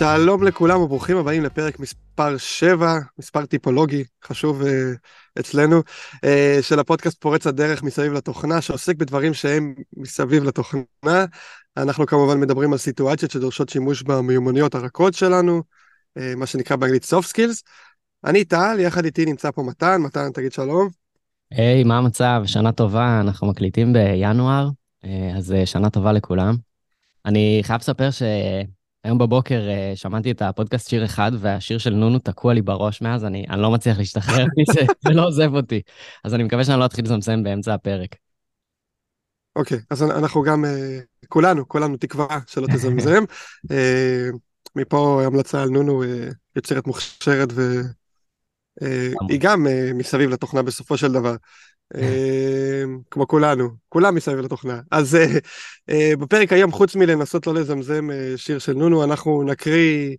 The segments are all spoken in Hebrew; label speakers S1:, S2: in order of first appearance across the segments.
S1: שלום לכולם וברוכים הבאים לפרק מספר 7, מספר טיפולוגי, חשוב uh, אצלנו, uh, של הפודקאסט פורץ הדרך מסביב לתוכנה, שעוסק בדברים שהם מסביב לתוכנה. אנחנו כמובן מדברים על סיטואציות שדורשות שימוש במיומנויות הרכות שלנו, uh, מה שנקרא באנגלית soft skills. אני טל, יחד איתי נמצא פה מתן, מתן תגיד שלום.
S2: היי, hey, מה המצב? שנה טובה, אנחנו מקליטים בינואר, אז שנה טובה לכולם. אני חייב לספר ש... היום בבוקר uh, שמעתי את הפודקאסט שיר אחד, והשיר של נונו תקוע לי בראש מאז, אני, אני לא מצליח להשתחרר מזה, זה לא עוזב אותי. אז אני מקווה שאני לא אתחיל לזמזם באמצע הפרק.
S1: אוקיי, okay, אז אנחנו גם, uh, כולנו, כולנו תקווה שלא תזמזם. uh, מפה המלצה על נונו, uh, יוצרת מוכשרת, והיא uh, גם uh, מסביב לתוכנה בסופו של דבר. אמ, כמו כולנו, כולם מסביב לתוכנה. אז אה, אה, בפרק היום, חוץ מלנסות לא לזמזם אה, שיר של נונו, אנחנו נקריא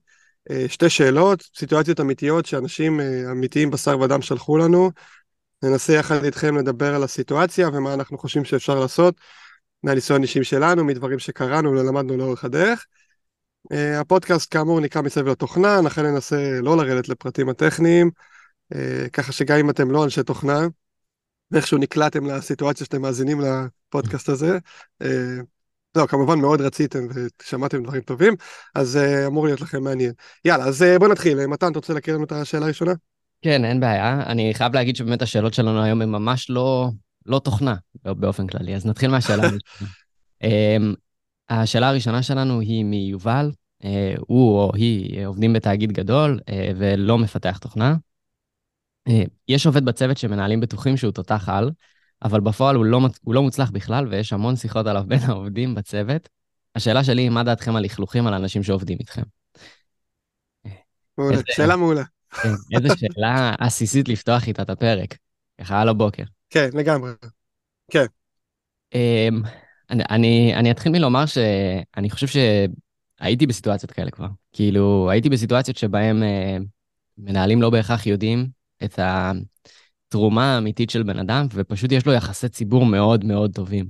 S1: שתי שאלות, סיטואציות אמיתיות שאנשים אמיתיים בשר ודם שלחו לנו. ננסה יחד איתכם לדבר על הסיטואציה ומה אנחנו חושבים שאפשר לעשות מהניסיון אישיים שלנו, מדברים שקראנו ולמדנו לאורך הדרך. הפודקאסט כאמור נקרא מסביב לתוכנה, לכן ננסה לא לרדת לפרטים הטכניים, ככה שגם אם אתם לא אנשי תוכנה, ואיכשהו נקלעתם לסיטואציה שאתם מאזינים לפודקאסט הזה. אה, לא, כמובן מאוד רציתם ושמעתם דברים טובים, אז uh, אמור להיות לכם מעניין. יאללה, אז uh, בוא נתחיל. מתן, אתה רוצה להכיר לנו את השאלה הראשונה?
S2: כן, אין בעיה. אני חייב להגיד שבאמת השאלות שלנו היום הן ממש לא, לא תוכנה באופן כללי, אז נתחיל מהשאלה הראשונה. um, השאלה הראשונה שלנו היא מיובל. הוא או היא עובדים בתאגיד גדול ולא מפתח תוכנה. אה, יש עובד בצוות שמנהלים בטוחים שהוא תותח על, אבל בפועל הוא לא, הוא לא מוצלח בכלל, ויש המון שיחות עליו בין העובדים בצוות. השאלה שלי היא, מה דעתכם על לכלוכים על אנשים שעובדים איתכם?
S1: מעולה, שאלה מעולה.
S2: כן, איזה שאלה עסיסית לפתוח איתה את הפרק, ככה על הבוקר.
S1: כן, לגמרי. כן.
S2: אמ, אני, אני, אני אתחיל מלומר שאני חושב שהייתי בסיטואציות כאלה כבר. כאילו, הייתי בסיטואציות שבהן אה, מנהלים לא בהכרח יודעים את התרומה האמיתית של בן אדם, ופשוט יש לו יחסי ציבור מאוד מאוד טובים.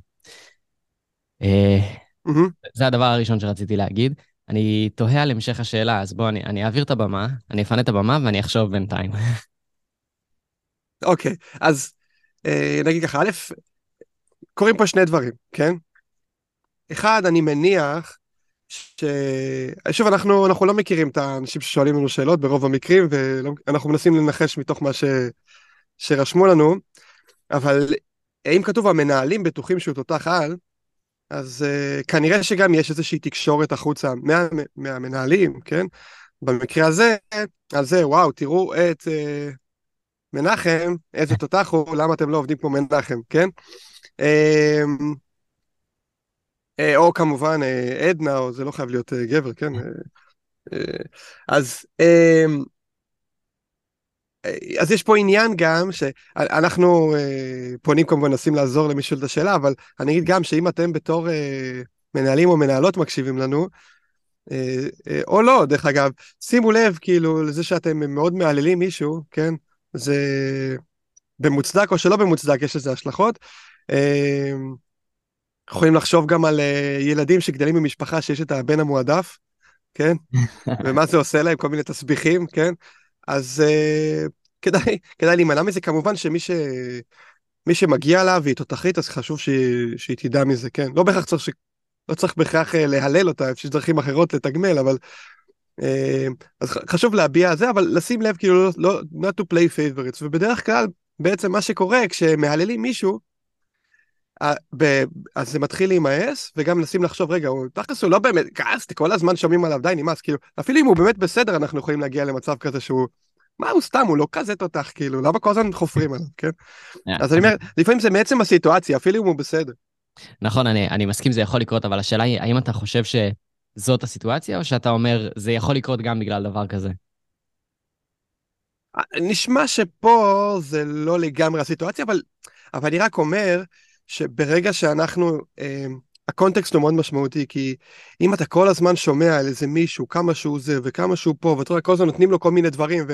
S2: Mm-hmm. זה הדבר הראשון שרציתי להגיד. אני תוהה על המשך השאלה, אז בואו, אני, אני אעביר את הבמה, אני אפנה את הבמה ואני אחשוב בינתיים.
S1: אוקיי, okay, אז אה, נגיד ככה, א', קורים פה שני דברים, כן? אחד, אני מניח ש... שוב, אנחנו, אנחנו לא מכירים את האנשים ששואלים לנו שאלות ברוב המקרים, ואנחנו מנסים לנחש מתוך מה ש... שרשמו לנו, אבל אם כתוב המנהלים בטוחים שהוא תותח על, אז uh, כנראה שגם יש איזושהי תקשורת החוצה מה, מהמנהלים, כן? במקרה הזה, על זה, וואו, תראו את uh, מנחם, איזה תותח הוא, למה אתם לא עובדים כמו מנחם, כן? Uh, או כמובן אה, עדנה, או זה לא חייב להיות אה, גבר, כן? אז, אמ, אז יש פה עניין גם שאנחנו פונים כמובן, מנסים לעזור למי שואל את השאלה, אבל אני אגיד גם שאם אתם בתור מנהלים או מנהלות מקשיבים לנו, או לא, דרך אגב, שימו לב כאילו לזה שאתם מאוד מהללים מישהו, כן? זה במוצדק או שלא במוצדק, יש לזה השלכות. יכולים לחשוב גם על uh, ילדים שגדלים במשפחה שיש את הבן המועדף, כן? ומה זה עושה להם, כל מיני תסביכים, כן? אז uh, כדאי, כדאי להימנע מזה. כמובן שמי ש... מי שמגיע לה והיא תותחית, אז חשוב שהיא, שהיא תדע מזה, כן? לא בהכרח צריך, ש... לא צריך בהכרח uh, להלל אותה, יש דרכים אחרות לתגמל, אבל... אז חשוב להביע זה, אבל לשים לב, כאילו, לא, לא, not to play favorites, ובדרך כלל, בעצם מה שקורה, כשמהללים מישהו, אז זה מתחיל להימאס, וגם מנסים לחשוב, רגע, הוא תכלס הוא לא באמת, כעסתי, כל הזמן שומעים עליו, די נמאס, כאילו, אפילו אם הוא באמת בסדר, אנחנו יכולים להגיע למצב כזה שהוא, מה הוא סתם, הוא לא כזה תותח, כאילו, למה כל הזמן חופרים עליו, כן? אה, אז אני אומר, לפעמים זה מעצם הסיטואציה, אפילו אם הוא בסדר.
S2: נכון, אני, אני מסכים, זה יכול לקרות, אבל השאלה היא, האם אתה חושב שזאת הסיטואציה, או שאתה אומר, זה יכול לקרות גם בגלל דבר כזה?
S1: אה, נשמע שפה זה לא לגמרי הסיטואציה, אבל, אבל אני רק אומר, שברגע שאנחנו, אה, הקונטקסט הוא מאוד משמעותי, כי אם אתה כל הזמן שומע על איזה מישהו, כמה שהוא זה וכמה שהוא פה, ואתה רואה, כל הזמן נותנים לו כל מיני דברים,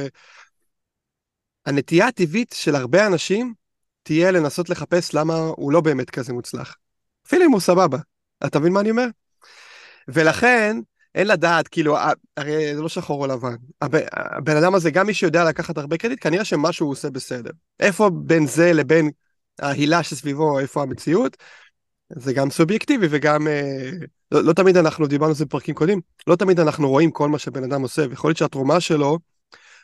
S1: והנטייה הטבעית של הרבה אנשים תהיה לנסות לחפש למה הוא לא באמת כזה מוצלח. אפילו אם הוא סבבה. אתה מבין מה אני אומר? ולכן, אין לדעת, כאילו, הרי זה לא שחור או לבן. הבן אדם הזה, גם מי שיודע לקחת הרבה קרדיט, כנראה שמשהו הוא עושה בסדר. איפה בין זה לבין ההילה שסביבו, איפה המציאות? זה גם סובייקטיבי וגם, אה, לא, לא תמיד אנחנו, דיברנו על זה בפרקים קודמים, לא תמיד אנחנו רואים כל מה שבן אדם עושה, ויכול להיות שהתרומה שלו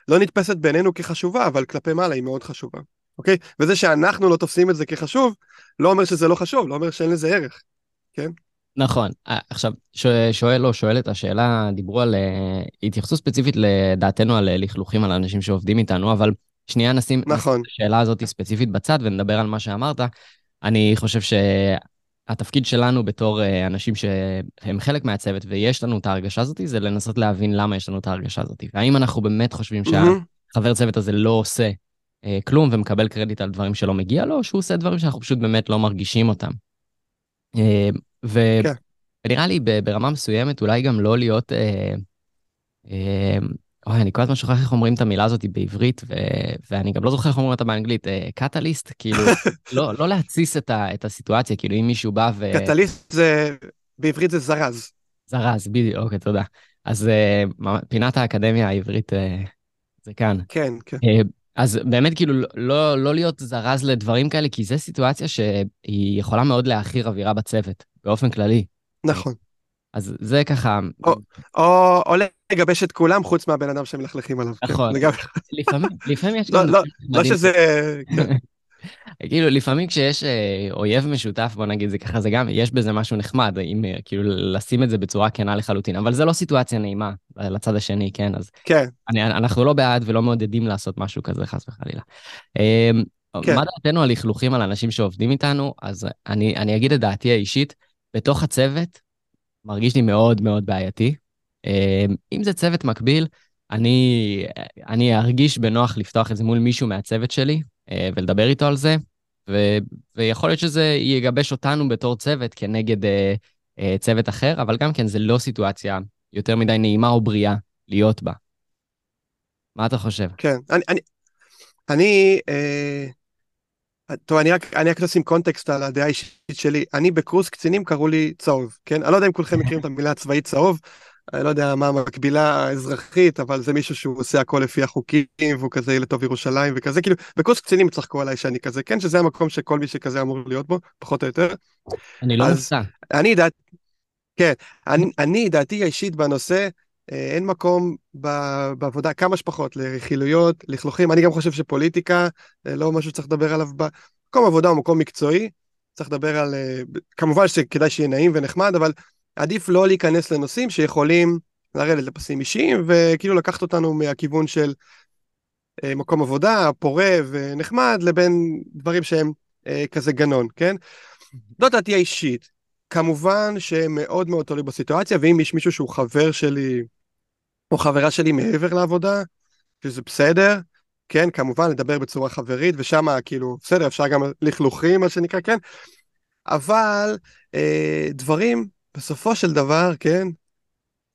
S1: לא נתפסת בעינינו כחשובה, אבל כלפי מעלה היא מאוד חשובה, אוקיי? וזה שאנחנו לא תופסים את זה כחשוב, לא אומר שזה לא חשוב, לא אומר שאין לזה ערך, כן?
S2: נכון. אה, עכשיו, שואל או שואל את השאלה, דיברו על, uh, התייחסו ספציפית לדעתנו על לכלוכים על אנשים שעובדים איתנו, אבל שנייה נשים,
S1: נכון.
S2: את השאלה הזאת ספציפית בצד ונדבר על מה שאמרת. אני חושב שהתפקיד שלנו בתור uh, אנשים שהם חלק מהצוות ויש לנו את ההרגשה הזאת, זה לנסות להבין למה יש לנו את ההרגשה הזאת. והאם אנחנו באמת חושבים שהחבר צוות הזה לא עושה uh, כלום ומקבל קרדיט על דברים שלא מגיע לו, או שהוא עושה דברים שאנחנו פשוט באמת לא מרגישים אותם. Uh, ו... כן. ונראה לי ברמה מסוימת אולי גם לא להיות... אה, אה, אוי, אני כל הזמן שוכח איך אומרים את המילה הזאת בעברית, ו... ואני גם לא זוכר איך אומרים אותה באנגלית, קטליסט, אה, כאילו, לא, לא להתסיס את, ה... את הסיטואציה, כאילו אם מישהו בא ו...
S1: קטליסט זה, בעברית זה זרז.
S2: זרז, בדיוק, אוקיי, תודה. אז uh, פינת האקדמיה העברית uh, זה כאן.
S1: כן, כן.
S2: אז באמת כאילו לא, לא להיות זרז לדברים כאלה, כי זו סיטואציה שהיא יכולה מאוד להעכיר אווירה בצוות. באופן כללי.
S1: נכון.
S2: אז זה ככה...
S1: או, או, או לגבש את כולם חוץ מהבן אדם שמלכלכים עליו.
S2: כן. נכון. כן, לפעמים, לפעמים יש
S1: לא. לא, לא שזה... כן.
S2: כאילו, לפעמים כשיש אה, אויב משותף, בוא נגיד זה ככה, זה גם, יש בזה משהו נחמד, אם אה, כאילו לשים את זה בצורה כנה לחלוטין, אבל זה לא סיטואציה נעימה לצד השני, כן? אז
S1: כן.
S2: אני, אנחנו לא בעד ולא מעודדים לעשות משהו כזה, חס וחלילה. אמ, כן. מה דעתנו על לכלוכים על אנשים שעובדים איתנו? אז אני, אני אגיד את דעתי האישית, בתוך הצוות מרגיש לי מאוד מאוד בעייתי. אמ, אם זה צוות מקביל, אני, אני ארגיש בנוח לפתוח את זה מול מישהו מהצוות שלי אה, ולדבר איתו על זה, ו, ויכול להיות שזה יגבש אותנו בתור צוות כנגד אה, אה, צוות אחר, אבל גם כן, זה לא סיטואציה יותר מדי נעימה או בריאה להיות בה. מה אתה חושב?
S1: כן, אני, אני, אני אה, טוב, אני רק, אני רק אשים קונטקסט על הדעה האישית שלי. אני בקורס קצינים קראו לי צהוב, כן? אני לא יודע אם כולכם מכירים את המילה הצבאית צהוב, אני לא יודע מה המקבילה האזרחית, אבל זה מישהו שהוא עושה הכל לפי החוקים, והוא כזה ילד טוב ירושלים וכזה, כאילו, בקורס קצינים צחקו עליי שאני כזה, כן, שזה המקום שכל מי שכזה אמור להיות בו, פחות או יותר.
S2: אני לא מופתע.
S1: אני דעת, כן, אני, אני דעתי האישית בנושא, אין מקום בעבודה כמה שפחות לרכילויות, לכלוכים, אני גם חושב שפוליטיקה אה, לא משהו שצריך לדבר עליו, מקום עבודה הוא מקום מקצועי, צריך לדבר על, אה, כמובן שכדאי שיהיה נעים ונחמד, אבל עדיף לא להיכנס לנושאים שיכולים לרדת לפסים אישיים, וכאילו לקחת אותנו מהכיוון של מקום עבודה, פורה ונחמד, לבין דברים שהם כזה גנון, כן? לא דעתי האישית, כמובן שמאוד מאוד תלוי בסיטואציה, ואם יש מישהו שהוא חבר שלי, או חברה שלי מעבר לעבודה, שזה בסדר, כן, כמובן לדבר בצורה חברית, ושם כאילו, בסדר, אפשר גם לכלוכים, מה שנקרא, כן, אבל אה, דברים, בסופו של דבר, כן,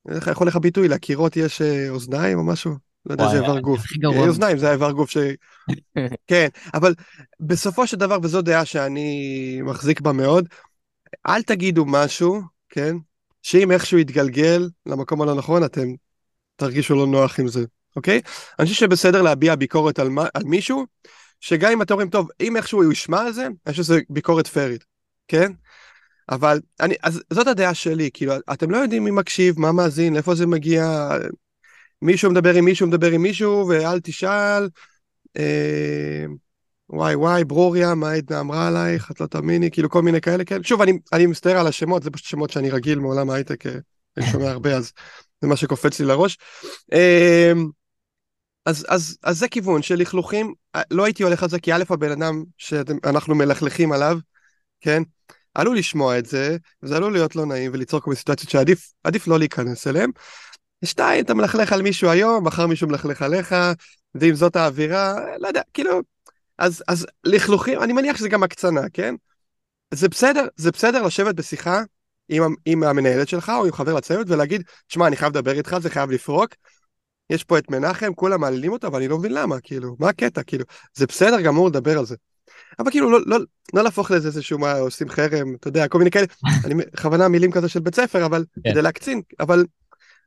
S1: איך יכול לך ביטוי, לקירות יש אה, אוזניים או משהו? לא יודע, זה איבר גוף. אה, אוזניים זה האיבר גוף ש... כן, אבל בסופו של דבר, וזו דעה שאני מחזיק בה מאוד, אל תגידו משהו, כן, שאם איכשהו יתגלגל למקום הלא נכון, אתם תרגישו לא נוח עם זה, אוקיי? אני חושב שבסדר להביע ביקורת על, על מישהו, שגם אם אתם אומרים, טוב, אם איכשהו הוא ישמע על זה, אני חושב שזה ביקורת פיירית, כן? אבל אני, אז זאת הדעה שלי, כאילו, אתם לא יודעים מי מקשיב, מה מאזין, איפה זה מגיע, מישהו מדבר עם מישהו, מדבר עם מישהו, ואל תשאל. אה, וואי וואי, ברוריה, מה עדנה אמרה עלייך, את לא תאמיני, כאילו כל מיני כאלה, כן. שוב, אני, אני מצטער על השמות, זה פשוט שמות שאני רגיל מעולם ההייטק, אה, אני שומע הרבה, אז זה מה שקופץ לי לראש. אמ, אז, אז, אז זה כיוון של לכלוכים, אה, לא הייתי הולך על זה, כי א', הבן אדם שאנחנו מלכלכים עליו, כן, עלול לשמוע את זה, וזה עלול להיות לא נעים וליצור כל מיני סיטואציות שעדיף לא להיכנס אליהם. שתיים, אתה מלכלך על מישהו היום, מחר מישהו מלכלך עליך, ואם זאת האווירה, לא יודע, כאילו, אז, אז לכלוכים, אני מניח שזה גם הקצנה, כן? זה בסדר, זה בסדר לשבת בשיחה עם, עם המנהלת שלך או עם חבר לצוות ולהגיד, תשמע, אני חייב לדבר איתך, זה חייב לפרוק. יש פה את מנחם, כולם מעלילים אותו, אבל אני לא מבין למה, כאילו, מה הקטע, כאילו, זה בסדר גמור לדבר על זה. אבל כאילו, לא, לא, לא להפוך לזה איזשהו מה, עושים חרם, אתה יודע, כל מיני כאלה, אני בכוונה מילים כזה של בית ספר, אבל, כן. כדי להקצין, אבל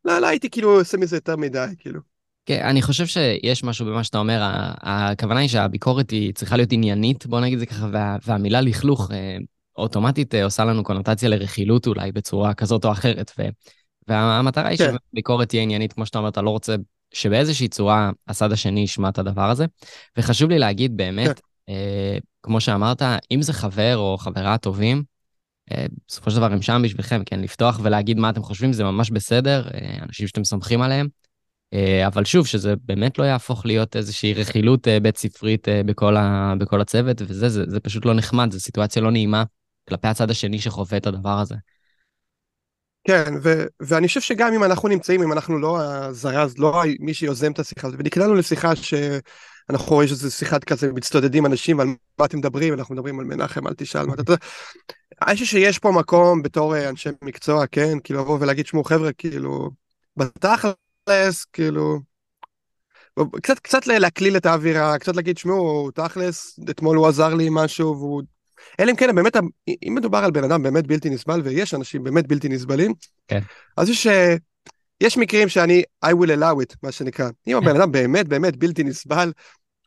S1: לא, לא הייתי כאילו עושה מזה יותר מדי, כאילו.
S2: כן, אני חושב שיש משהו במה שאתה אומר, הכוונה היא שהביקורת היא צריכה להיות עניינית, בוא נגיד את זה ככה, וה, והמילה לכלוך אה, אוטומטית אה, עושה לנו קונוטציה לרכילות אולי בצורה כזאת או אחרת, ו, והמטרה היא כן. שביקורת תהיה עניינית, כמו שאתה אומר, אתה לא רוצה שבאיזושהי צורה הצד השני ישמע את הדבר הזה. וחשוב לי להגיד באמת, כן. אה, כמו שאמרת, אם זה חבר או חברה טובים, אה, בסופו של דבר הם שם בשבילכם, כן? לפתוח ולהגיד מה אתם חושבים זה ממש בסדר, אה, אנשים שאתם סומכים עליהם. אה, אבל שוב, שזה באמת לא יהפוך להיות איזושהי רכילות אה, בית ספרית אה, בכל, ה, בכל הצוות, וזה זה, זה פשוט לא נחמד, זו סיטואציה לא נעימה כלפי הצד השני שחווה את הדבר הזה.
S1: כן, ו- ואני חושב שגם אם אנחנו נמצאים, אם אנחנו לא הזרז, לא מי שיוזם את השיחה הזאת, ונקלענו לשיחה שאנחנו רואים שזה שיחת כזה, מצטודדים אנשים על מה אתם מדברים, אנחנו מדברים על מנחם, אל תשאל מה אתה... אני חושב שיש פה מקום בתור אנשי מקצוע, כן, כאילו לבוא ולהגיד, שמעו חבר'ה, כאילו, בתכלס, כאילו, קצת, קצת להקליל את האווירה, קצת להגיד, שמעו, תכלס, אתמול הוא עזר לי משהו, והוא אלא אם כן, באמת, אם מדובר על בן אדם באמת בלתי נסבל, ויש אנשים באמת בלתי נסבלים, כן. אז יש, אה, יש מקרים שאני, I will allow it, מה שנקרא. אם הבן אדם באמת באמת בלתי נסבל,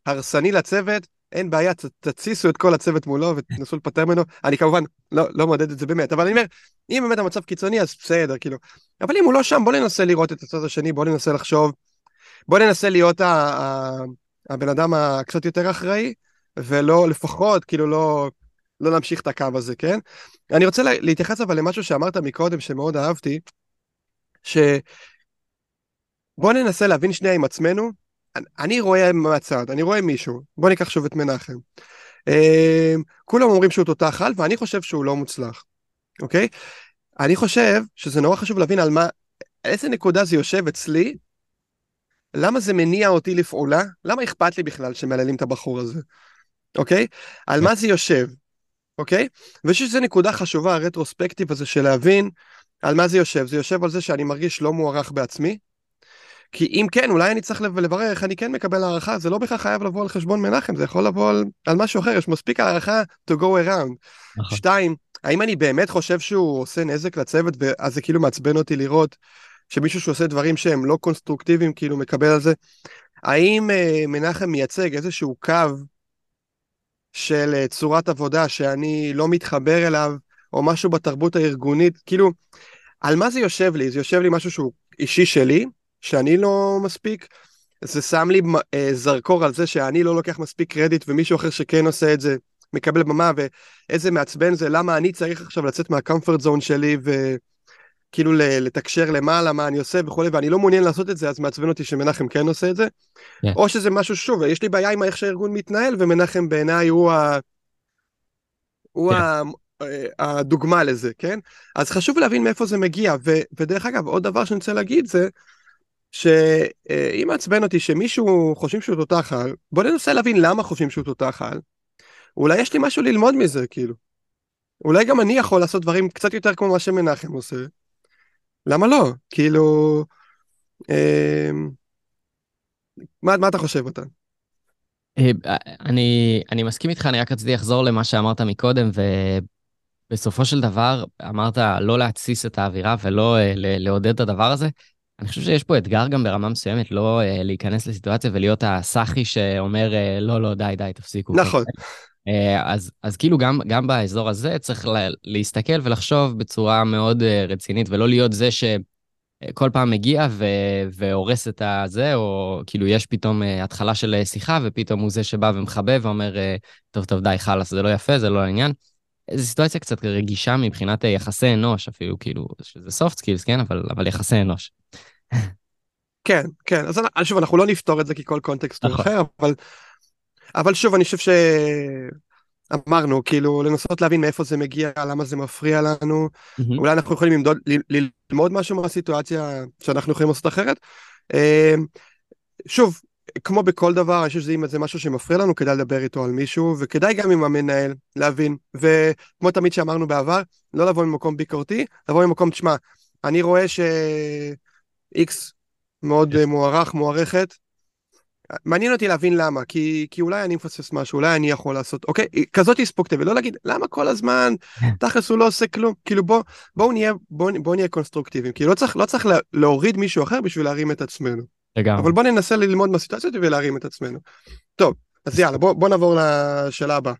S1: הרסני לצוות, אין בעיה, תתסיסו את כל הצוות מולו ותנסו לפטר ממנו. אני כמובן לא, לא מודד את זה באמת, אבל אני אומר, אם באמת המצב קיצוני, אז בסדר, כאילו. אבל אם הוא לא שם, בוא ננסה לראות את הצד השני, בוא ננסה לחשוב, בוא ננסה להיות ה, ה, הבן אדם הקצת יותר אחראי, ולא, לפחות, כאילו, לא, לא להמשיך את הקו הזה, כן? אני רוצה להתייחס אבל למשהו שאמרת מקודם שמאוד אהבתי, ש... בוא ננסה להבין שנייה עם עצמנו, אני רואה מהצד, אני רואה מישהו, בוא ניקח שוב את מנחם. אמ, כולם אומרים שהוא תותח על ואני חושב שהוא לא מוצלח, אוקיי? אני חושב שזה נורא חשוב להבין על מה, איזה נקודה זה יושב אצלי, למה זה מניע אותי לפעולה, למה אכפת לי בכלל שמהללים את הבחור הזה, אוקיי? על מה זה יושב? אוקיי? ויש איזו נקודה חשובה, הרטרוספקטיב הזה של להבין על מה זה יושב. זה יושב על זה שאני מרגיש לא מוערך בעצמי. כי אם כן, אולי אני צריך לברר איך אני כן מקבל הערכה, זה לא בהכרח חייב לבוא על חשבון מנחם, זה יכול לבוא על, על משהו אחר, יש מספיק הערכה to go around. נכון. שתיים, האם אני באמת חושב שהוא עושה נזק לצוות, ואז זה כאילו מעצבן אותי לראות שמישהו שעושה דברים שהם לא קונסטרוקטיביים, כאילו מקבל על זה? האם אה, מנחם מייצג איזשהו קו של אה, צורת עבודה שאני לא מתחבר אליו, או משהו בתרבות הארגונית, כאילו, על מה זה יושב לי? זה יושב לי משהו שהוא אישי שלי, שאני לא מספיק, זה שם לי אה, זרקור על זה שאני לא לוקח מספיק קרדיט ומישהו אחר שכן עושה את זה מקבל במה ואיזה מעצבן זה למה אני צריך עכשיו לצאת מהקומפורט זון שלי ו... כאילו לתקשר למעלה מה אני עושה וכולי, ואני לא מעוניין לעשות את זה, אז מעצבן אותי שמנחם כן עושה את זה. Yeah. כן. או שזה משהו, שוב, יש לי בעיה עם איך שהארגון מתנהל, ומנחם בעיניי הוא, ה... הוא yeah. כן. ה... הדוגמה לזה, כן? אז חשוב להבין מאיפה זה מגיע, ו... ודרך אגב, עוד דבר שאני רוצה להגיד זה, שאם מעצבן אותי שמישהו חושבים שהוא תותח על, בוא ננסה להבין למה חושבים שהוא תותח על. אולי יש לי משהו ללמוד מזה, כאילו. אולי גם אני יכול לעשות דברים קצת יותר כמו מה שמנחם עושה, למה לא? כאילו... אה, מה, מה אתה חושב, מתן?
S2: אה, אני, אני מסכים איתך, אני רק רציתי לחזור למה שאמרת מקודם, ובסופו של דבר אמרת לא להתסיס את האווירה ולא uh, לעודד את הדבר הזה. אני חושב שיש פה אתגר גם ברמה מסוימת, לא uh, להיכנס לסיטואציה ולהיות הסאחי שאומר, uh, לא, לא, די, די, תפסיקו.
S1: נכון.
S2: אז, אז כאילו גם, גם באזור הזה צריך לה, להסתכל ולחשוב בצורה מאוד רצינית, ולא להיות זה שכל פעם מגיע ו, והורס את הזה, או כאילו יש פתאום התחלה של שיחה, ופתאום הוא זה שבא ומכבה ואומר, טוב, טוב, די, חלאס, זה לא יפה, זה לא העניין. זו סיטואציה קצת רגישה מבחינת יחסי אנוש, אפילו כאילו, שזה soft skills, כן? אבל, אבל יחסי אנוש.
S1: כן, כן, אז שוב, אנחנו לא נפתור את זה כי כל קונטקסט הוא נכון. אחר, אבל אבל שוב, אני חושב שאמרנו, כאילו, לנסות להבין מאיפה זה מגיע, למה זה מפריע לנו. Mm-hmm. אולי אנחנו יכולים ללמוד, ללמוד משהו מהסיטואציה שאנחנו יכולים לעשות אחרת. אמ, שוב, כמו בכל דבר, אני חושב שזה אם זה משהו שמפריע לנו, כדאי לדבר איתו על מישהו, וכדאי גם עם המנהל להבין. וכמו תמיד שאמרנו בעבר, לא לבוא ממקום ביקורתי, לבוא ממקום, תשמע, אני רואה ש-X מאוד yes. מוערך, מוערכת, מעניין אותי להבין למה, כי, כי אולי אני מפספס משהו, אולי אני יכול לעשות, אוקיי, כזאת הספוקטה, ולא להגיד, למה כל הזמן, תכלס הוא לא עושה כלום, כאילו בוא, בואו נהיה, בואו בוא נהיה קונסטרוקטיביים, כאילו לא צריך, לא צריך להוריד מישהו אחר בשביל להרים את עצמנו.
S2: לגמרי.
S1: אבל בואו ננסה ללמוד מהסיטואציות ולהרים את עצמנו. טוב, אז יאללה, בואו בוא נעבור לשאלה הבאה.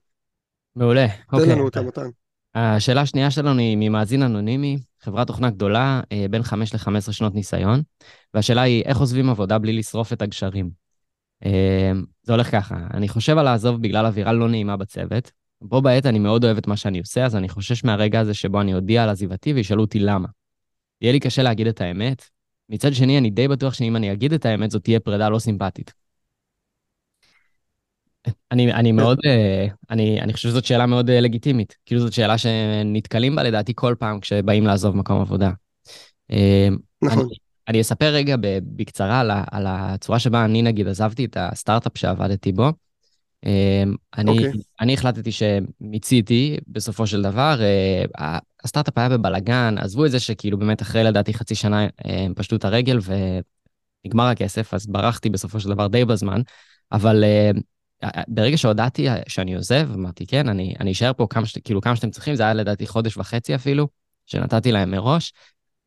S2: מעולה, אוקיי.
S1: תן לנו אותה, מתן.
S2: השאלה השנייה שלנו היא ממאזין אנונימי, חברת תוכנה גדולה, אה, בין 5 ל-15 שנות ניסיון, והשאלה היא, איך עוזבים עבודה בלי לשרוף את הגשרים? אה, זה הולך ככה, אני חושב על לעזוב בגלל אווירה לא נעימה בצוות. בו בעת אני מאוד אוהב את מה שאני עושה, אז אני חושש מהרגע הזה שבו אני אודיע על עזיבתי וישאלו אותי למה. יהיה לי קשה להגיד את האמת. מצד שני, אני די בטוח שאם אני אגיד את האמת, זאת תהיה פרידה לא סימפטית. אני, אני מאוד, אה, אני, אני חושב שזאת שאלה מאוד אה, לגיטימית. כאילו זאת שאלה שנתקלים בה לדעתי כל פעם כשבאים לעזוב מקום עבודה.
S1: נכון.
S2: אני, אני אספר רגע בקצרה על, על הצורה שבה אני נגיד עזבתי את הסטארט-אפ שעבדתי בו. אני, okay. אוקיי. אני החלטתי שמיציתי בסופו של דבר, אה, הסטארט-אפ היה בבלגן, עזבו את זה שכאילו באמת אחרי לדעתי חצי שנה הם אה, פשטו את הרגל ונגמר הכסף, אז ברחתי בסופו של דבר די בזמן, אבל אה, ברגע שהודעתי שאני עוזב, אמרתי כן, אני, אני אשאר פה כמה, כאילו, כמה שאתם צריכים, זה היה לדעתי חודש וחצי אפילו, שנתתי להם מראש,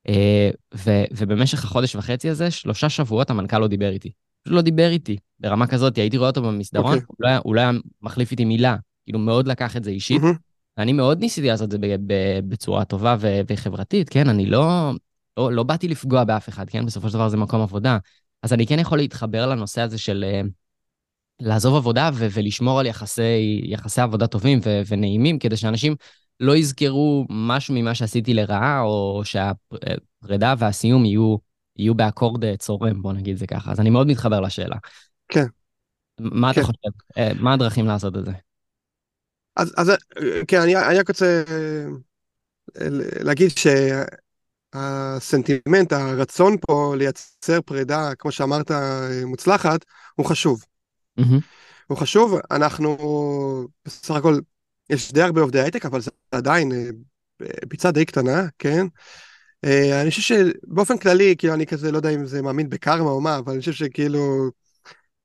S2: אה, ו, ובמשך החודש וחצי הזה, שלושה שבועות המנכ"ל לא דיבר איתי. פשוט לא דיבר איתי ברמה כזאת, הייתי רואה אותו במסדרון, okay. אוקיי. הוא, לא היה, הוא לא היה מחליף איתי מילה, כאילו מאוד לקח את זה אישית. Mm-hmm. אני מאוד ניסיתי לעשות את זה בצורה טובה ו- וחברתית, כן? אני לא, לא, לא באתי לפגוע באף אחד, כן? בסופו של דבר זה מקום עבודה. אז אני כן יכול להתחבר לנושא הזה של uh, לעזוב עבודה ו- ולשמור על יחסי, יחסי עבודה טובים ו- ונעימים, כדי שאנשים לא יזכרו משהו ממה שעשיתי לרעה, או שהפרידה והסיום יהיו, יהיו באקורד צורם, בוא נגיד זה ככה. אז אני מאוד מתחבר לשאלה.
S1: כן.
S2: מה כן. אתה חושב? אה, מה הדרכים לעשות את זה?
S1: אז, אז כן, אני, אני רק רוצה אה, להגיד שהסנטימנט, הרצון פה לייצר פרידה, כמו שאמרת, מוצלחת, הוא חשוב. Mm-hmm. הוא חשוב, אנחנו בסך הכל יש די הרבה עובדי הייטק, אבל זה עדיין אה, ביצה די קטנה, כן? אה, אני חושב שבאופן כללי, כאילו, אני כזה, לא יודע אם זה מאמין בקרמה או מה, אבל אני חושב שכאילו,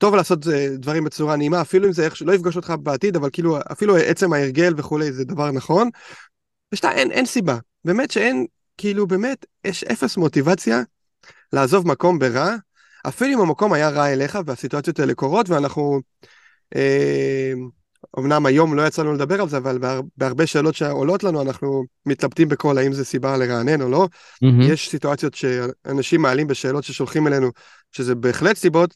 S1: טוב לעשות אה, דברים בצורה נעימה, אפילו אם זה איך שלא יפגוש אותך בעתיד, אבל כאילו, אפילו עצם ההרגל וכולי, זה דבר נכון. ושתיים, אין, אין סיבה. באמת שאין, כאילו, באמת, יש אפס מוטיבציה לעזוב מקום ברע, אפילו אם המקום היה רע אליך והסיטואציות האלה קורות, ואנחנו... אה, אמנם היום לא יצא לנו לדבר על זה, אבל בהר, בהרבה שאלות שעולות לנו, אנחנו מתלבטים בכל האם זה סיבה לרענן או לא. Mm-hmm. יש סיטואציות שאנשים מעלים בשאלות ששולחים אלינו, שזה בהחלט סיבות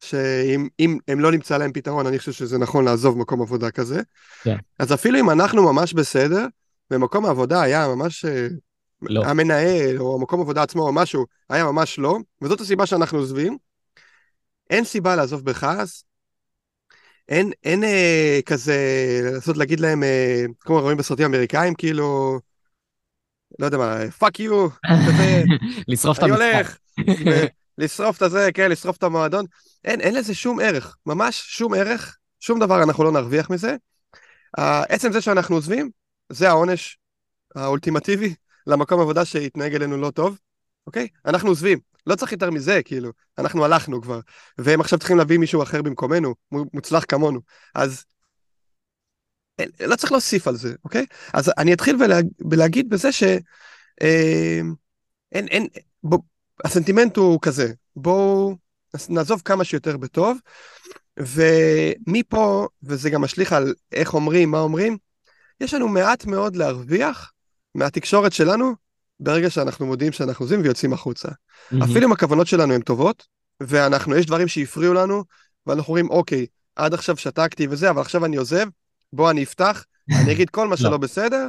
S1: שאם הם לא נמצא להם פתרון, אני חושב שזה נכון לעזוב מקום עבודה כזה. Yeah. כן. אז אפילו אם אנחנו ממש בסדר, ומקום העבודה היה ממש... אה, לא. המנהל, או מקום עבודה עצמו, או משהו, היה ממש לא, וזאת הסיבה שאנחנו עוזבים. אין סיבה לעזוב בכעס, אין, אין אה, כזה, לנסות להגיד להם, אה, כמו רואים בסרטים אמריקאים, כאילו, לא יודע מה, fuck you, כזה,
S2: לשרוף את המשחק. אני הולך,
S1: לשרוף את הזה, כן, לשרוף את המועדון. אין, אין לזה שום ערך, ממש שום ערך, שום דבר אנחנו לא נרוויח מזה. עצם זה שאנחנו עוזבים, זה העונש האולטימטיבי למקום עבודה שהתנהג אלינו לא טוב, אוקיי? אנחנו עוזבים. לא צריך יותר מזה, כאילו, אנחנו הלכנו כבר, והם עכשיו צריכים להביא מישהו אחר במקומנו, מוצלח כמונו, אז לא צריך להוסיף על זה, אוקיי? אז אני אתחיל ולה, ולהגיד בזה ש... אה, אין, אין, בוא, הסנטימנט הוא כזה, בואו נעזוב כמה שיותר בטוב, ומפה, וזה גם משליך על איך אומרים, מה אומרים, יש לנו מעט מאוד להרוויח מהתקשורת שלנו ברגע שאנחנו מודיעים שאנחנו עוזבים ויוצאים החוצה. Mm-hmm. אפילו אם הכוונות שלנו הן טובות, ואנחנו, יש דברים שהפריעו לנו, ואנחנו אומרים, אוקיי, עד עכשיו שתקתי וזה, אבל עכשיו אני עוזב, בוא אני אפתח, אני אגיד כל מה לא. שלא בסדר,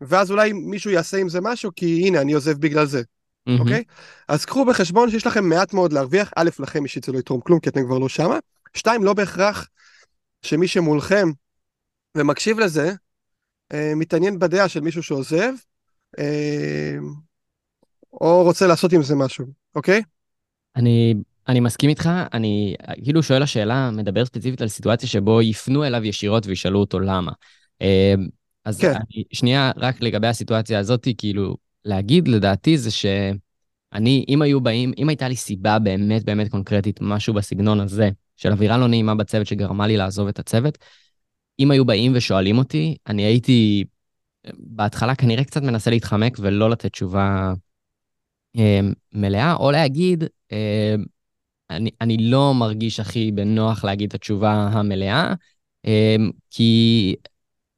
S1: ואז אולי מישהו יעשה עם זה משהו, כי הנה, אני עוזב בגלל זה. אוקיי? אז קחו בחשבון שיש לכם מעט מאוד להרוויח, א', לכם אישית זה לא יתרום כלום, כי אתם כבר לא שמה, שתיים, לא בהכרח שמי שמולכם ומקשיב לזה, אה, מתעניין בדעה של מישהו שעוזב, אה, או רוצה לעשות עם זה משהו, אוקיי?
S2: אני, אני מסכים איתך, אני כאילו שואל השאלה, מדבר ספציפית על סיטואציה שבו יפנו אליו ישירות וישאלו אותו למה. אה, אז כן. אני, שנייה, רק לגבי הסיטואציה הזאת, כאילו, להגיד לדעתי זה שאני, אם היו באים, אם הייתה לי סיבה באמת באמת קונקרטית, משהו בסגנון הזה, של אווירה לא נעימה בצוות שגרמה לי לעזוב את הצוות. אם היו באים ושואלים אותי, אני הייתי בהתחלה כנראה קצת מנסה להתחמק ולא לתת תשובה אה, מלאה, או להגיד, אה, אני, אני לא מרגיש הכי בנוח להגיד את התשובה המלאה, אה, כי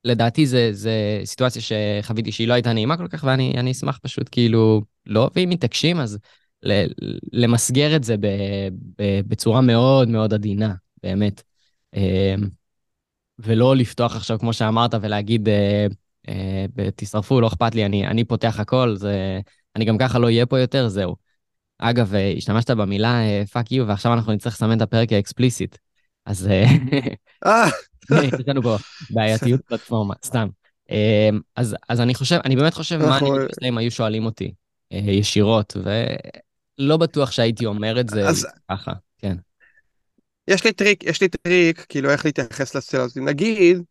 S2: לדעתי זו סיטואציה שחוויתי שהיא לא הייתה נעימה כל כך, ואני אשמח פשוט כאילו לא, ואם מתעקשים אז ל, למסגר את זה ב, ב, בצורה מאוד מאוד עדינה, באמת. אה, ולא לפתוח עכשיו, כמו שאמרת, ולהגיד, אה, אה, תשרפו, לא אכפת לי, אני, אני פותח הכל, זה, אני גם ככה לא אהיה פה יותר, זהו. אגב, השתמשת במילה fuck you, ועכשיו אנחנו נצטרך לסמן את הפרק ה explicit. אז יש לנו פה בעייתיות פלטפורמה, סתם. אז, אז אני חושב, אני באמת חושב מה אני מתעסק אם היו שואלים אותי ישירות, ולא בטוח שהייתי אומר את זה. ככה, כן.
S1: יש לי טריק, יש לי טריק, כאילו איך להתייחס לסצנה הזאת. נגיד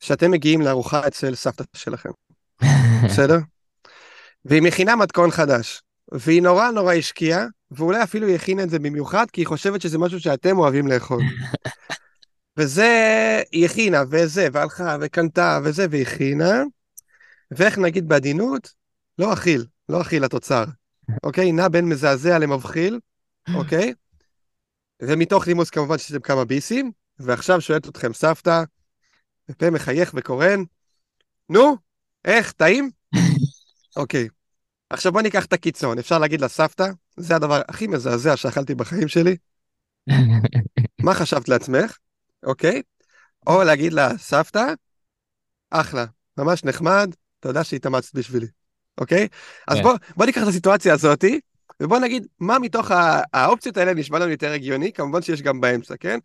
S1: שאתם מגיעים לארוחה אצל סבתא שלכם, בסדר? והיא מכינה מתכון חדש, והיא נורא נורא השקיעה, ואולי אפילו היא הכינה את זה במיוחד, כי היא חושבת שזה משהו שאתם אוהבים לאכול. וזה, היא הכינה, וזה, והלכה, וקנתה, וזה, והכינה, ואיך נגיד בעדינות? לא אכיל, לא אכיל התוצר, אוקיי? נע בין מזעזע למבחיל, אוקיי? ומתוך לימוס כמובן שיש כמה ביסים, ועכשיו שואלת אתכם סבתא, ופה מחייך וקורן, נו, איך, טעים? אוקיי. עכשיו בוא ניקח את הקיצון, אפשר להגיד לסבתא, זה הדבר הכי מזעזע שאכלתי בחיים שלי. מה חשבת לעצמך? אוקיי? או להגיד לה, סבתא, אחלה, ממש נחמד, תודה שהתאמצת בשבילי, אוקיי? אז כן. בוא, בוא ניקח את הסיטואציה הזאתי, ובוא נגיד, מה מתוך האופציות האלה נשמע לנו יותר הגיוני? כמובן שיש גם באמצע, כן?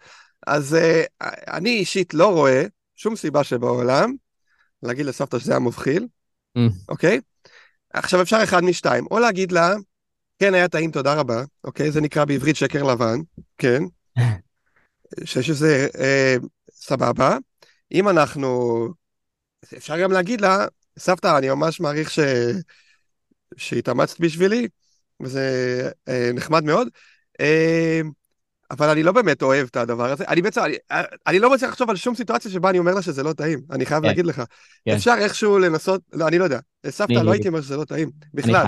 S1: אז uh, אני אישית לא רואה שום סיבה שבעולם להגיד לסבתא שזה היה מבחיל, mm. אוקיי? עכשיו אפשר אחד משתיים, או להגיד לה, כן, היה טעים, תודה רבה, אוקיי? זה נקרא בעברית שקר לבן, כן? שיש איזה אה, סבבה. אם אנחנו... אפשר גם להגיד לה, סבתא, אני ממש מעריך ש... שהתאמצת בשבילי, וזה אה, נחמד מאוד. אה, אבל אני לא באמת אוהב את הדבר הזה. אני בעצם, אני, אני לא מצליח לחשוב על שום סיטואציה שבה אני אומר לה שזה לא טעים, אני חייב כן. להגיד לך. כן. אפשר איכשהו לנסות, לא, אני לא יודע. סבתא, לא הייתי אומר שזה לא טעים, בכלל.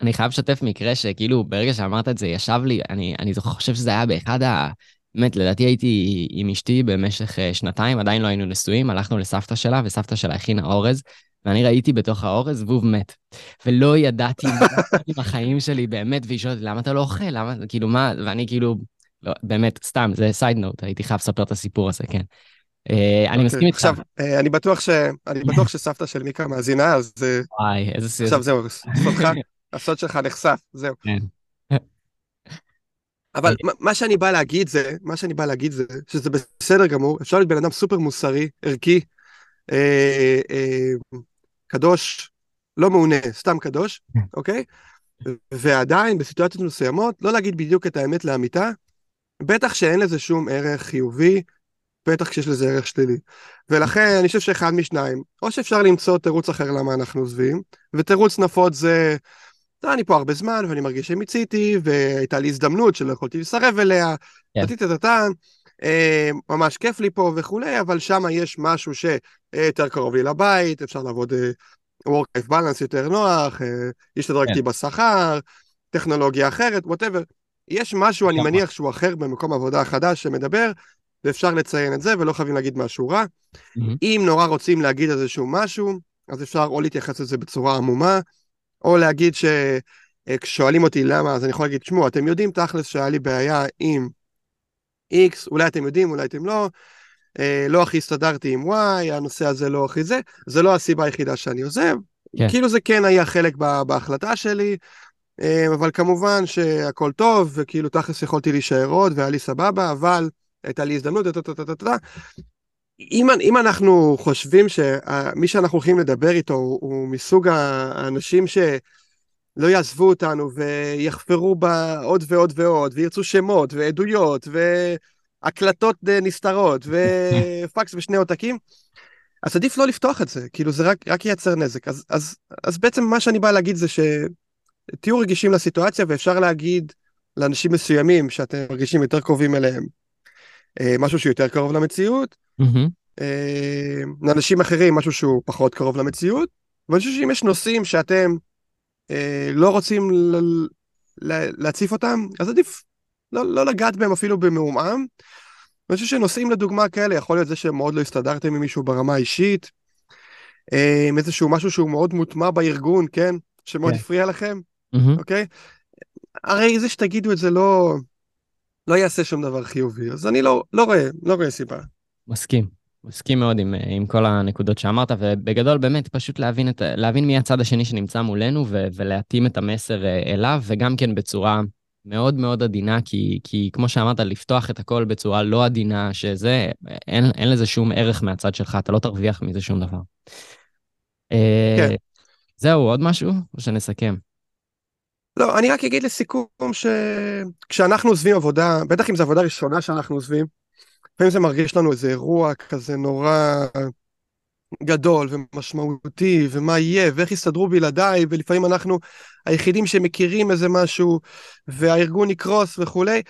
S1: אני חייב
S2: לשתף מקרה שכאילו, ברגע שאמרת את זה, ישב לי, אני, אני חושב שזה היה באחד ה... באמת, לדעתי הייתי עם אשתי במשך אה, שנתיים, עדיין לא היינו נשואים, הלכנו לסבתא שלה, וסבתא שלה הכינה אורז, ואני ראיתי בתוך האורז זבוב מת. ולא ידעתי עם החיים שלי באמת, והיא שואלת, למה אתה לא אוכל? למה, כאילו, מה? ואני כאילו, לא, באמת, סתם, זה סייד נוט, הייתי חייב לספר את הסיפור הזה, כן. Uh, אני אוקיי, מסכים איתך.
S1: עכשיו, uh, אני בטוח ש... אני בטוח שסבתא של מיקה מאזינה, אז...
S2: וואי, איזה סיפור.
S1: עכשיו זהו, סודך, הסוד שלך נחשף, זהו. אבל מה שאני בא להגיד זה, מה שאני בא להגיד זה, שזה בסדר גמור, אפשר להיות בן אדם סופר מוסרי, ערכי, אה, אה, קדוש, לא מעונה, סתם קדוש. אוקיי? ועדיין בסיטואציות מסוימות, לא להגיד בדיוק את האמת לאמיתה, בטח שאין לזה שום ערך חיובי, בטח כשיש לזה ערך שלילי. ולכן אני חושב שאחד משניים, או שאפשר למצוא תירוץ אחר למה אנחנו עוזבים, ותירוץ נפוץ זה, אני פה הרבה זמן ואני מרגיש שמיציתי, והייתה לי הזדמנות שלא יכולתי לסרב אליה, נתתי כן. אה, ממש כיף לי פה וכולי, אבל שם יש משהו שיותר קרוב לי לבית, אפשר לעבוד אה, work-life balance יותר נוח, אה, יש הדרגתי כן. בשכר, טכנולוגיה אחרת, ווטאבר. יש משהו, אני מניח, שהוא אחר במקום עבודה חדש שמדבר, ואפשר לציין את זה, ולא חייבים להגיד משהו רע. אם נורא רוצים להגיד איזשהו משהו, אז אפשר או להתייחס לזה בצורה עמומה, או להגיד שכששואלים אותי למה, אז אני יכול להגיד, תשמעו, אתם יודעים תכלס שהיה לי בעיה עם X, אולי אתם יודעים, אולי אתם לא, אה, לא הכי הסתדרתי עם Y, הנושא הזה לא הכי זה, זה לא הסיבה היחידה שאני עוזב. כן. כאילו זה כן היה חלק בהחלטה שלי, אה, אבל כמובן שהכל טוב, וכאילו תכלס יכולתי להישאר עוד, והיה לי סבבה, אבל הייתה לי הזדמנות, אם, אם אנחנו חושבים שמי שאנחנו הולכים לדבר איתו הוא, הוא מסוג האנשים שלא יעזבו אותנו ויחפרו בה עוד ועוד ועוד, וירצו שמות ועדויות והקלטות נסתרות ופקס ושני עותקים, אז עדיף לא לפתוח את זה, כאילו זה רק, רק ייצר נזק. אז, אז, אז בעצם מה שאני בא להגיד זה שתהיו רגישים לסיטואציה ואפשר להגיד לאנשים מסוימים שאתם מרגישים יותר קרובים אליהם, אה, משהו שיותר קרוב למציאות. אה, לאנשים אחרים משהו שהוא פחות קרוב למציאות, ואני חושב שאם יש נושאים שאתם אה, לא רוצים להציף אותם, אז עדיף לא, לא לגעת בהם אפילו במעומעם. אני חושב שנושאים לדוגמה כאלה, יכול להיות זה שמאוד לא הסתדרתם עם מישהו ברמה האישית, אה, עם איזשהו משהו שהוא מאוד מוטמע בארגון, כן? שמאוד
S2: כן.
S1: הפריע לכם,
S2: מהמם.
S1: אוקיי? הרי זה שתגידו את זה לא, לא יעשה שום דבר חיובי, אז אני לא, לא רואה, לא רואה סיבה.
S2: מסכים. מסכים מאוד עם, עם כל הנקודות שאמרת, ובגדול באמת פשוט להבין, את, להבין מי הצד השני שנמצא מולנו ו, ולהתאים את המסר אה, אליו, וגם כן בצורה מאוד מאוד עדינה, כי, כי כמו שאמרת, לפתוח את הכל בצורה לא עדינה, שזה, אין, אין לזה שום ערך מהצד שלך, אתה לא תרוויח מזה שום דבר. אה,
S1: כן.
S2: זהו, עוד משהו? או שנסכם?
S1: לא, אני רק אגיד לסיכום שכשאנחנו עוזבים עבודה, בטח אם זו עבודה ראשונה שאנחנו עוזבים, לפעמים זה מרגיש לנו איזה אירוע כזה נורא גדול ומשמעותי, ומה יהיה, ואיך יסתדרו בלעדיי, ולפעמים אנחנו היחידים שמכירים איזה משהו, והארגון יקרוס וכולי.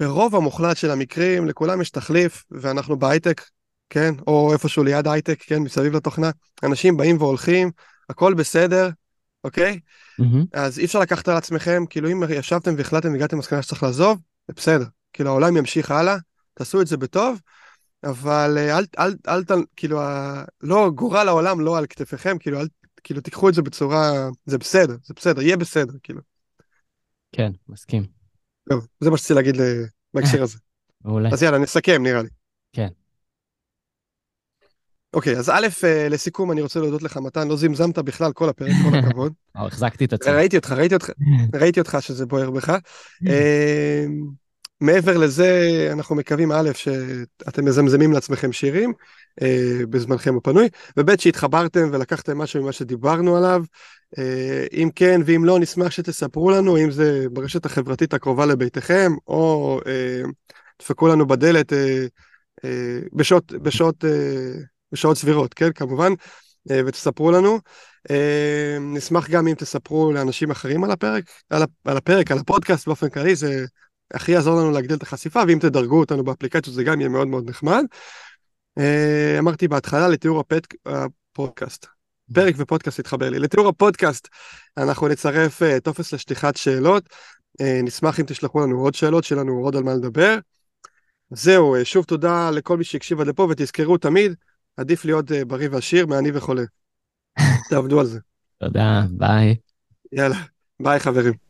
S1: ברוב המוחלט של המקרים, לכולם יש תחליף, ואנחנו בהייטק, כן, או איפשהו ליד הייטק, כן, מסביב לתוכנה, אנשים באים והולכים, הכל בסדר, אוקיי?
S2: מהמם.
S1: אז אי אפשר לקחת על עצמכם, כאילו אם ישבתם והחלטתם והגעתם למסקנה שצריך לעזוב, זה בסדר. כאילו העולם ימשיך הלאה, תעשו את זה בטוב, אבל אה, אל, אל, אל, אל כאילו, ה- לא, גורל העולם לא על כתפיכם, כאילו, אל, כאילו, תיקחו את זה בצורה, זה בסדר, זה בסדר, יהיה בסדר, כאילו.
S2: כן, מסכים.
S1: טוב, זה מה שרציתי להגיד בהקשר הזה.
S2: מעולה.
S1: אז יאללה, נסכם, נראה לי.
S2: כן.
S1: אוקיי, אז א', אה, לסיכום, אני רוצה להודות לך, מתן, לא זמזמת בכלל כל הפרק, כל הכבוד.
S2: או, החזקתי את עצמי.
S1: ראיתי אותך, ראיתי אותך, ראיתי אותך שזה בוער בך. מעבר לזה, אנחנו מקווים א', שאתם מזמזמים לעצמכם שירים אה, בזמנכם הפנוי, וב', שהתחברתם ולקחתם משהו ממה שדיברנו עליו. אה, אם כן ואם לא, נשמח שתספרו לנו, אם זה ברשת החברתית הקרובה לביתכם, או אה, דפקו לנו בדלת אה, אה, בשעות, בשעות, אה, בשעות סבירות, כן, כמובן, אה, ותספרו לנו. אה, נשמח גם אם תספרו לאנשים אחרים על הפרק, על הפרק, על הפודקאסט באופן כללי, זה הכי יעזור לנו להגדיל את החשיפה, ואם תדרגו אותנו באפליקציות זה גם יהיה מאוד מאוד נחמד. אה, אמרתי בהתחלה לתיאור הפט, הפודקאסט. פרק ופודקאסט התחבר לי. לתיאור הפודקאסט אנחנו נצרף אה, טופס לשליחת שאלות. אה, נשמח אם תשלחו לנו עוד שאלות, שיהיה לנו עוד על מה לדבר. זהו, שוב תודה לכל מי שהקשיב עד לפה, ותזכרו תמיד, עדיף להיות בריא ועשיר מעני וחולה. תעבדו על זה.
S2: תודה, ביי.
S1: יאללה, ביי חברים.